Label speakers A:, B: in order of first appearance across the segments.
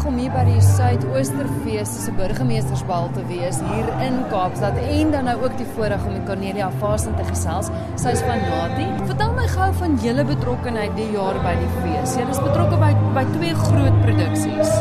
A: voorreg om hier by die Suidoosterfees se burgemeestersbal te wees hier in Kaapstad en dan nou ook die voorreg om met Cornelia Vasen te gesels. Sy's van Nati. Vertel my gou van julle betrokkeheid die jaar by die fees. Julle is betrokke by by twee groot produksies.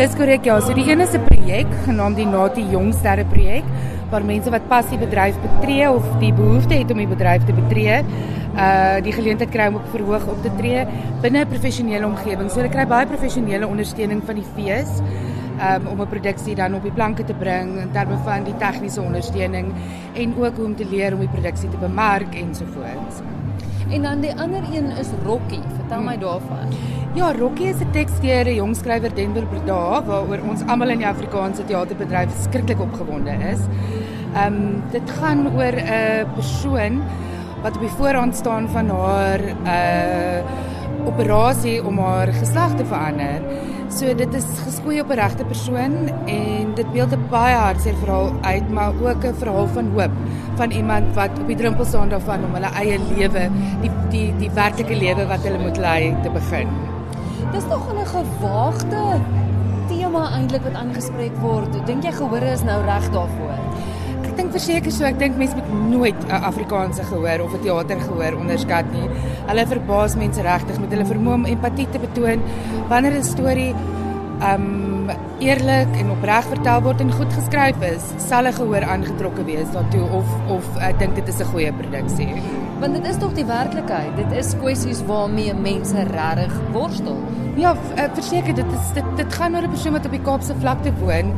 B: Dis korrek ja, so die een is 'n projek genaamd die Nati Jongsterre projek waar mense wat passie bedryf betree of die behoefte het om die bedryf te betree, uh die geleentheid kry om op verhoog op te tree binne 'n professionele omgewing. So hulle kry baie professionele ondersteuning van die fees um, om 'n produksie dan op die planke te bring in terme van die tegniese ondersteuning en ook hoe om te leer om die produksie te bemark ensovoorts.
A: En dan die ander een is Rocky. Vertel my daarvan.
B: Ja, Rocky is 'n teks deur 'n jong skrywer Denver Breda waaroor ons almal in die Afrikaanse teaterbedryf skrikkelik opgewonde is. Ehm um, dit gaan oor 'n persoon wat op die voorhand staan van haar uh operasie om haar geslag te verander. So dit is geskoei op 'n regte persoon en dit beeld 'n baie hartseer verhaal uit, maar ook 'n verhaal van hoop van iemand wat op die drempel staan daarvan om hulle eie lewe, die die die werklike lewe wat hulle moet lei te begin.
A: Dis nog 'n gewaagde tema eintlik wat aangespreek word. Dink jy gehoor is nou reg daarvoor?
B: Verseker so, ek dink mense moet nooit 'n Afrikaanse gehoor of 'n teater gehoor onderskat nie. Hulle verbaas mense regtig met hulle vermoë om empatie te betoon wanneer 'n storie um eerlik en opreg vertel word en goed geskryf is, sal 'n gehoor aangetrokke wees daartoe of of ek dink dit is 'n goeie produksie.
A: Want dit is tog die werklikheid. Dit is kwessies waarmee mense regtig worstel.
B: Ja, eh, verseker dit is dit dit gaan oor 'n persoon wat op die Kaapse vlakte woon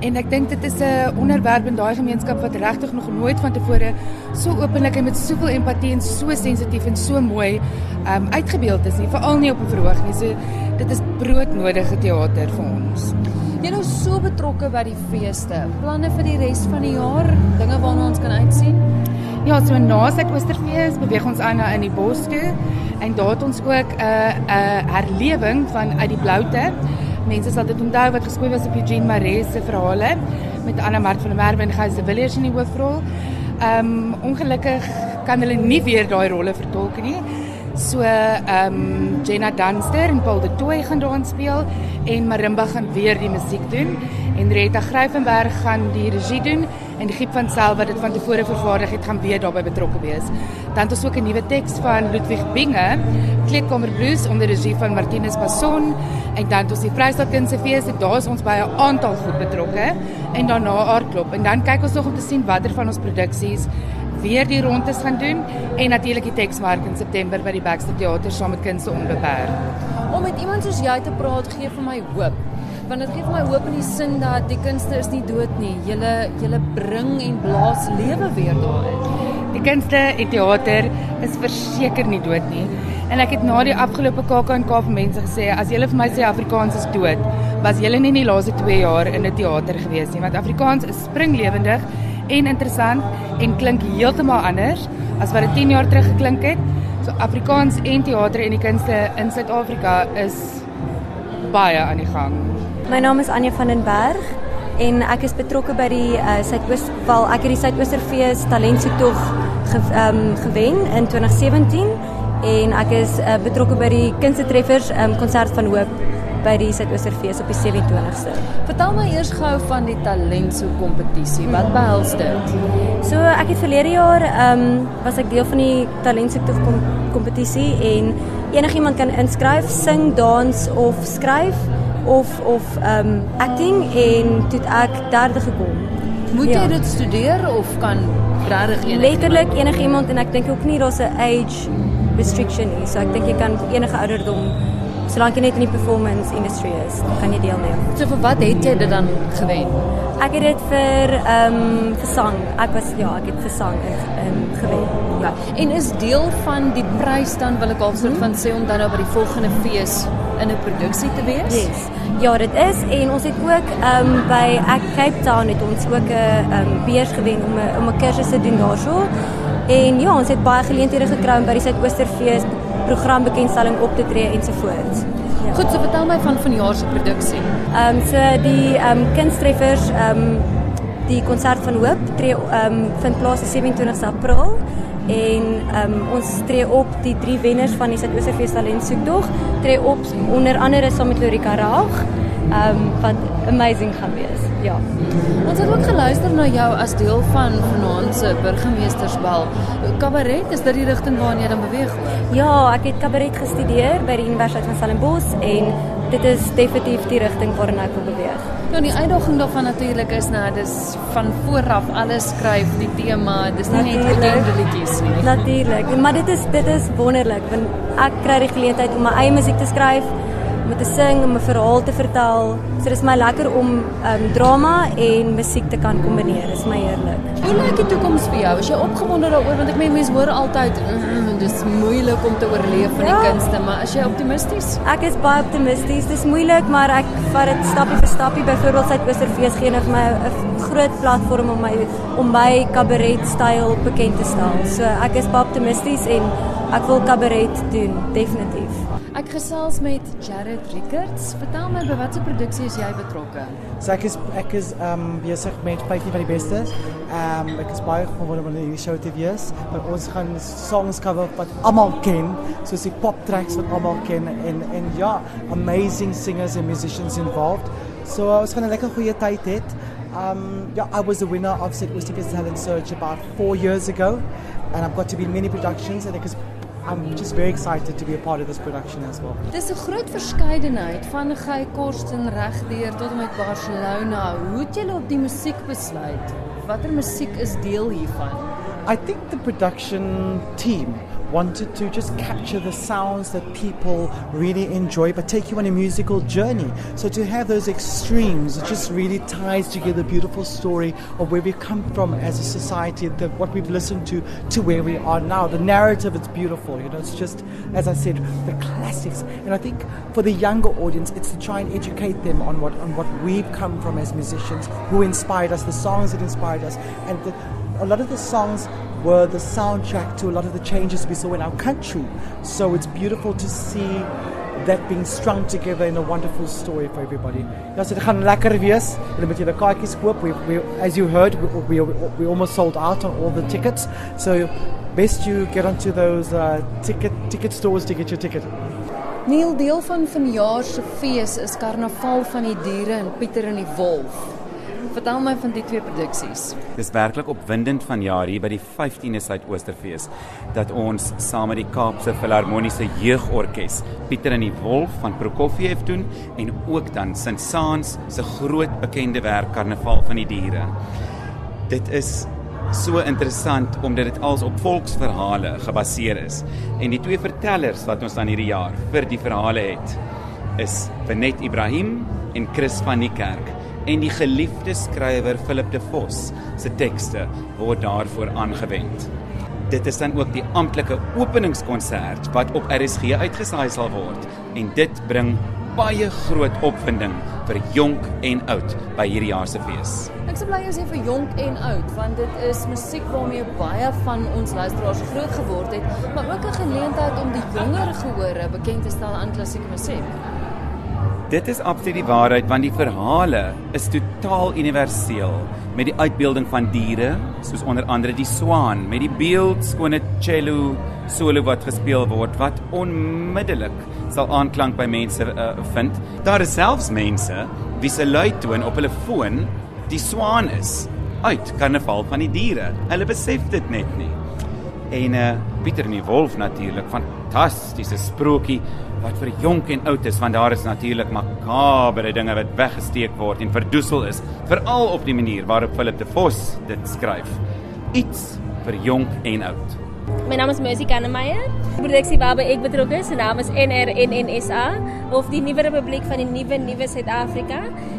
B: en ek dink dit is 'n onderwerp in daai gemeenskap wat regtig nog nooit van tevore so openlik en met soveel empatie en so sensitief en so mooi um uitgebeeld is nie, veral nie op 'n verhoog nie. So dit is broodnodige teater vir ons.
A: Jy nou so betrokke by die feeste. Planne vir die res van die jaar, dinge waarna ons kan uitsien?
B: Ja, so na Suid-Oosterfees beweeg ons aan na in die bos toe en daar het ons ook 'n uh, 'n uh, herlewing van uit die bloute. Mense sal dit onthou wat geskryf was op Eugene Maree se verhale met Anna Mart van der Merwe en Gys de Villiers in die hoofrol. Ehm um, ongelukkig kan hulle nie weer daai rolle vertolk nie. So ehm um, Jenna Dunster en Paul de Tooy gaan daar speel en Marimba gaan weer die musiek doen en Rita Gryffenberg gaan die regie doen en die Giep van Sel wat dit van tevore vervaardig het gaan weer daarbey betrokke wees. Dan het ons ook 'n nuwe teks van Ludwig Binge, Kleedkamer Blues onder regie van Martinus Passon en dan het ons die Vrystaat Kunsefees en daar is ons by 'n aantal goed betrokke en daarna aardklop. En dan kyk ons nog om te sien watter van ons produksies weer die rondes gaan doen. En natuurlik die teksmark in September by die Baxter Theater saam met Kunste Onbeperk.
A: Om met iemand soos jy te praat gee vir my hoop want dit gee vir my hoop in die sin dat die kunste is nie dood nie. Julle julle bring en blaas lewe weer daarin.
B: Die kunste en teater is verseker nie dood nie. En ek het na die afgelope KAK&K vir mense gesê as julle vir my sê Afrikaans is dood, was julle nie in die laaste 2 jaar in 'n teater gewees nie, want Afrikaans is springlewendig en interessant en klink heeltemal anders as wat dit 10 jaar terug geklink het. So Afrikaans en teater en die kunste in Suid-Afrika is baie aan die gang.
C: My naam is Anja van den Berg en ek is betrokke by die uh, Suidoosval ek het die Suidoosterfees talentsoektog ge, um, gewen in 2017 en ek is uh, betrokke by die kunstetreffers um, konsert van hoop by die Suidoosterfees op die 27ste.
A: Vertel my eers gou van die talentsoek kompetisie. Wat behels dit?
C: So ek het verlede jaar ehm um, was ek deel van die talentsoek kompetisie en enigiemand kan inskryf, sing, dans of skryf of of um acting en toe ek derde gekom.
A: Moet ja. jy dit studeer of kan regtig
C: enige letterlik enige iemand en ek dink ook nie daar's 'n age restriction nie. So ek dink jy kan enige ouderdom solank jy net in die performance industry is, kan jy deelneem.
A: So vir wat het jy dit dan gewen?
C: Ek het dit vir ehm um, gesang. Ek was ja, ek het gesang in, in gewen. Ja.
A: En is deel van die prys dan wil ek alsoos hmm. van sê om dan nou by die volgende fees in 'n produksie te wees?
C: Yes. Ja, dit is en ons het ook ehm um, by Ek Cape Town het ons ook 'n ehm um, beurs gewen om 'n om 'n kursus te doen daarso. En ja, ons het baie geleenthede gekry om by die Suidoosterfees programbekendstelling op te tree ensovoorts.
A: Ja. Goed, so vertel my van vanjaar se produksie.
C: Ehm um, so die ehm um, kunstreffers ehm um, die konsert van Hoop tree um, vind plaas die 27 April en um, ons tree op die drie wenners van die Suid-Oosterfees Talent soektog tree op onder andere saam met Lorika Raag um, wat amazing gaan wees. Ja.
A: Ons het ook geluister na jou as deel van vanaand se burgemeestersbal. Kabaret is dit die rigting waarna jy dan beweeg?
C: Ja, ek het kabaret gestudeer by die Universiteit van Stellenbosch en dit is definitief die rigting waarna ek wil beweeg.
A: Nou die uitdaging daarvan natuurlik is nou dis van vooraf alles skryf die tema, dis nie net bekende liedjies nie.
C: Natuurlik, maar dit is dit is wonderlik want ek kry die geleentheid om my eie musiek te skryf om te sing, om 'n verhaal te vertel. So dit is my lekker om um drama en musiek te kan kombineer. Dit is my heerlik.
A: Hoe lyk die toekoms vir jou? Is jy opgewonde daaroor want ek meen mense hoor altyd mm, dis moeilik om te oorleef ja. die kunste, maar is jy optimisties?
C: Ek is baie optimisties. Dis moeilik, maar ek vat dit stappie vir stappie. Byvoorbeeld Suid-Oosterfees gee vir my 'n groot platform om my om my kabaret styl bekend te stel. So ek is baie optimisties en ek wil kabaret doen, definitief.
A: Ek gesels met Jared Rickards. Vertel my by watter produksie is jy betrokke?
D: So ek is ek is ehm um, besig met vyfie van die beste. Ehm um, ek is baie gewonder om in die show te wees. Maar ons gaan songs cover wat almal ken, soos die pop tracks wat almal ken en en ja, amazing singers and musicians involved. So ons gaan 'n lekker goeie tyd hê. Um, yeah, I was the winner of Sid Wistiger's Talent Search about four years ago, and I've got to be in many productions. I think it's I'm just very excited to be a part of this production as well.
A: Dis 'n groot verskeidenheid van Guy Korsten regdeur tot met Barcelona. Hoe het julle op die musiek besluit? Watter musiek is deel hiervan?
D: I think the production team wanted to just capture the sounds that people really enjoy, but take you on a musical journey. So to have those extremes, it just really ties together a beautiful story of where we've come from as a society, what we've listened to, to where we are now. The narrative is beautiful, you know, it's just, as I said, the classics. And I think for the younger audience, it's to try and educate them on what, on what we've come from as musicians, who inspired us, the songs that inspired us, and the, a lot of the songs were the soundtrack to a lot of the changes we saw in our country. So it's beautiful to see that being strung together in a wonderful story for everybody. As you heard, we, we we almost sold out on all the tickets. So best you get onto those uh, ticket ticket stores to get your ticket.
A: Neil deel van vanjaar se fees is Karnaval van die diere en Pieter en die Wolf. Vertel my van die twee produksies.
E: Dis werklik opwindend van jaar hier by die 15de Suidoosterfees dat ons saam met die Kaapse Filharmoniese Jeugorkes Pieter en die Wolf van Prokofiev doen en ook dan Sint Saans se groot bekende werk Karnaval van die Diere. Dit is so interessant omdat dit als op volksverhale gebaseer is en die twee vertellers wat ons dan hierdie jaar vir die verhale het is Benet Ibrahim en Chris van die Kerk en die geliefde skrywer Philip de Vos se tekste word daarvoor aangewend. Dit is dan ook die amptelike openingskonsert wat op RSG uitgesaai sal word en dit bring baie groot opwinding vir jonk en oud by hierdie jaar se fees.
A: Ek sê bly jy vir jonk en oud want dit is musiek waarmee baie van ons luisteraars groot geword het, maar ook 'n geleentheid om die jonger gehore bekend te stel aan klassieke musiek.
E: Dit is absoluut die waarheid want die verhale is totaal universeel met die uitbeelding van diere soos onder andere die swaan met die beeldskone cello solo wat gespeel word wat onmiddellik sal aanklank by mense uh, vind. Daar is selfs mense wie se luitoon op hulle foon die swaan is uit karnaval van die diere. Hulle besef dit net nie. En uh Pieter en die wolf natuurlik fantastiese sprokie wat vir jonk en oud is want daar is natuurlik makabere dinge wat weggesteek word en verdoesel is veral op die manier waarop Philip de Vos dit skryf. Iets vir jonk en oud
F: My naam is Mercy Kannemeyer. Produksie waarby ek betrokke is, se naam is NRNNSA of die Nuwe Republiek van die Nuwe Nuwe Suid-Afrika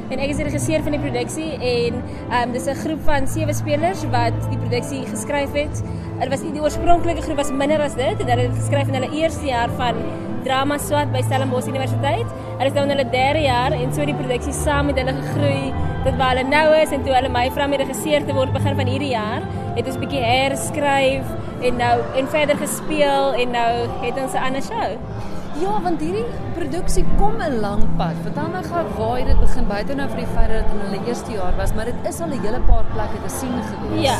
F: en ek is die regisseur van die produksie en um, dis 'n groep van sewe spelers wat die produksie geskryf het. Dit was die oorspronklike groep was minder as dit en hulle het geskryf in hulle eerste jaar van drama swat by Stellenbosch Universiteit. Hulle is nou in hulle derde jaar en so die produksie saam met hulle gegroei tot waar hulle nou is en toe hulle my vra om regisseur te word begin van hierdie jaar, het ons 'n bietjie herskryf en nou en verder gespeel en nou het ons 'n ander show.
A: Ja, want hierdie produksie kom 'n lang pad. Vertel my gou waar het dit begin buite nou vir die feit dat dit in hulle eerste jaar was, maar dit is al 'n hele paar plekke te sien gewees.
F: Ja.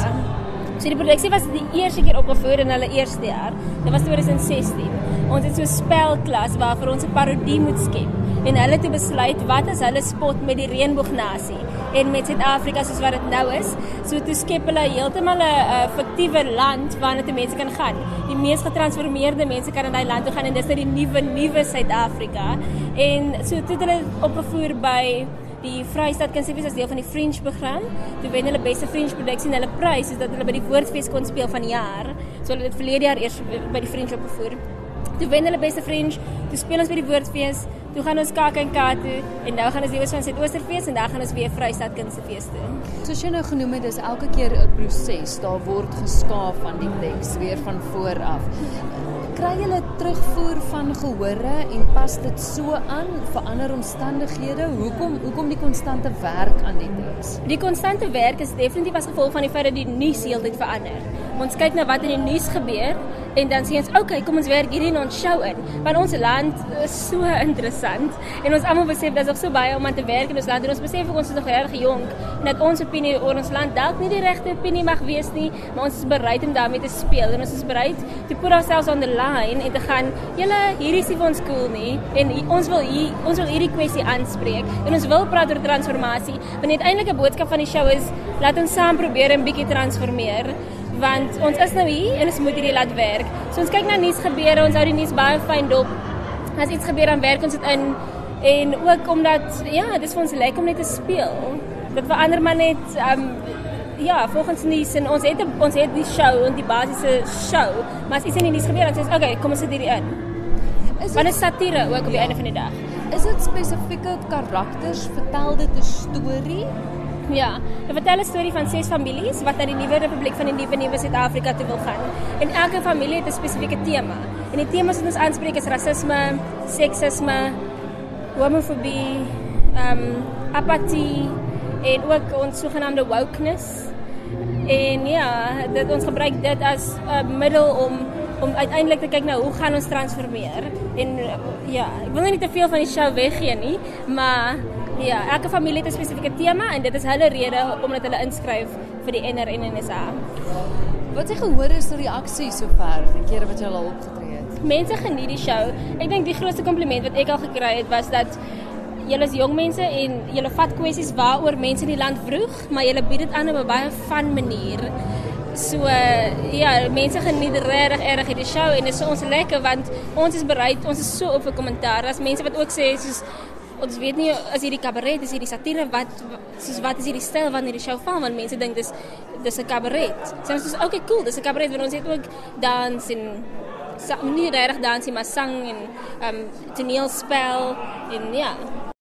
F: So die produksie was die eerste keer opgevoer in hulle eerste jaar. Dit was 2016. Ons het so 'n spelklas waar vir ons 'n parodie moet skep en hulle het besluit wat is hulle spot met die reënboognasie en met Suid-Afrika soos wat dit nou is. So toe skep hulle heeltemal 'n uh, fiktiewe land waarna die mense kan gaan. Die mees getransformeerde mense kan in daai land toe gaan en dis nou die nuwe nuwe Suid-Afrika. En so toe het hulle opgevoer by die Vrystaat Kunsfees as deel van die Fringe program. Toe wen hulle beste Fringe produksie en hulle prys is dat hulle by die Woordfees kon speel van die jaar. So hulle het verlede jaar eers by die Fringe opgevoer. Toe wen hulle beste Fringe, toe speel ons by die Woordfees, toe gaan ons Kak en Kat toe en nou gaan ons die van Suid-Oosterfees en dan gaan ons weer Vrystaat Kunsfees toe.
A: Soos jy nou genoem het, dis elke keer 'n proses. Daar word geskaaf van die teks weer van voor af. Kry julle terugvoer van gehore en pas dit so aan vir ander omstandighede? Hoekom hoekom die konstante werk aan die teks?
F: Die konstante werk is definitief as gevolg van die feit dat die nuus heeltyd verander. Ons kyk na wat in die nuus gebeur en dan sê ons, "Oké, okay, kom ons werk hierdie ons show in." Want ons land is so interessant en ons almal besef daar's nog so baie om aan te werk in ons land en ons besef ook ons is nog regtig jonk en dat ons opinie oor ons land dalk nie die regte opinie mag wees nie, maar ons is bereid om daarmee te speel en ons is bereid te put ourselves on the line en te gaan, "Julle, hierdie is nie ons cool nie en ons wil hier ons wil hierdie kwessie aanspreek en ons wil praat oor transformasie." Want die uiteindelike boodskap van die show is laat ons saam probeer 'n bietjie transformeer want ons is nou hier en ons moet hierdie laat werk. So ons kyk na nuus gebeure, ons hou die nuus baie fyn dop. As iets gebeur dan werk ons dit in en ook omdat ja, dit is vir ons lekker om net te speel. Dit verander maar net um ja, volgens nuus en ons het ons het die show en die basiese show, maar as iets in die nuus gebeur dan sê ons, "Oké, okay, kom ons sit hierdie in." Is dit satire ook op die einde van die dag?
A: Is dit spesifieke karakters? Vertel dit 'n storie?
F: Ja, dit vertel 'n storie van ses families wat na die nuwe republiek van die nuwe nuwe Suid-Afrika toe wil gaan. En elke familie het 'n spesifieke tema. En die temas wat ons aanspreek is rasisme, seksisme, homofobie, ehm um, apatie en ook ons sogenaamde wokeness. En ja, dit ons gebruik dit as 'n uh, middel om om uiteindelik te kyk na hoe gaan ons transformeer. En ja, ek wil nie te veel van die show weggee nie, maar Ja, elke familie het 'n spesifieke tema en dit is hulle rede omdat hulle inskryf vir die NRNSA.
A: Wat het gehoor is die reaksie sover die kere wat jy al opgetree het?
F: Mense geniet die show. Ek dink die grootste kompliment wat ek al gekry het was dat julle is jong mense en julle vat kwessies waaroor mense in die land vroeg, maar julle bied dit aan op 'n baie fun manier. So ja, mense geniet regtig erg hierdie show en dit is so ons lekker want ons is bereid, ons is so op vir kommentaar. As mense wat ook sê soos ons weet nie as hierdie kabaret is hierdie satire wat soos wat is hierdie styl van hierdie show van want mense dink dis dis 'n kabaret. Sê ons is okay cool, dis 'n kabaret want ons het ook dans en nie regtig dans nie, maar sang en ehm um, toneelspel en ja.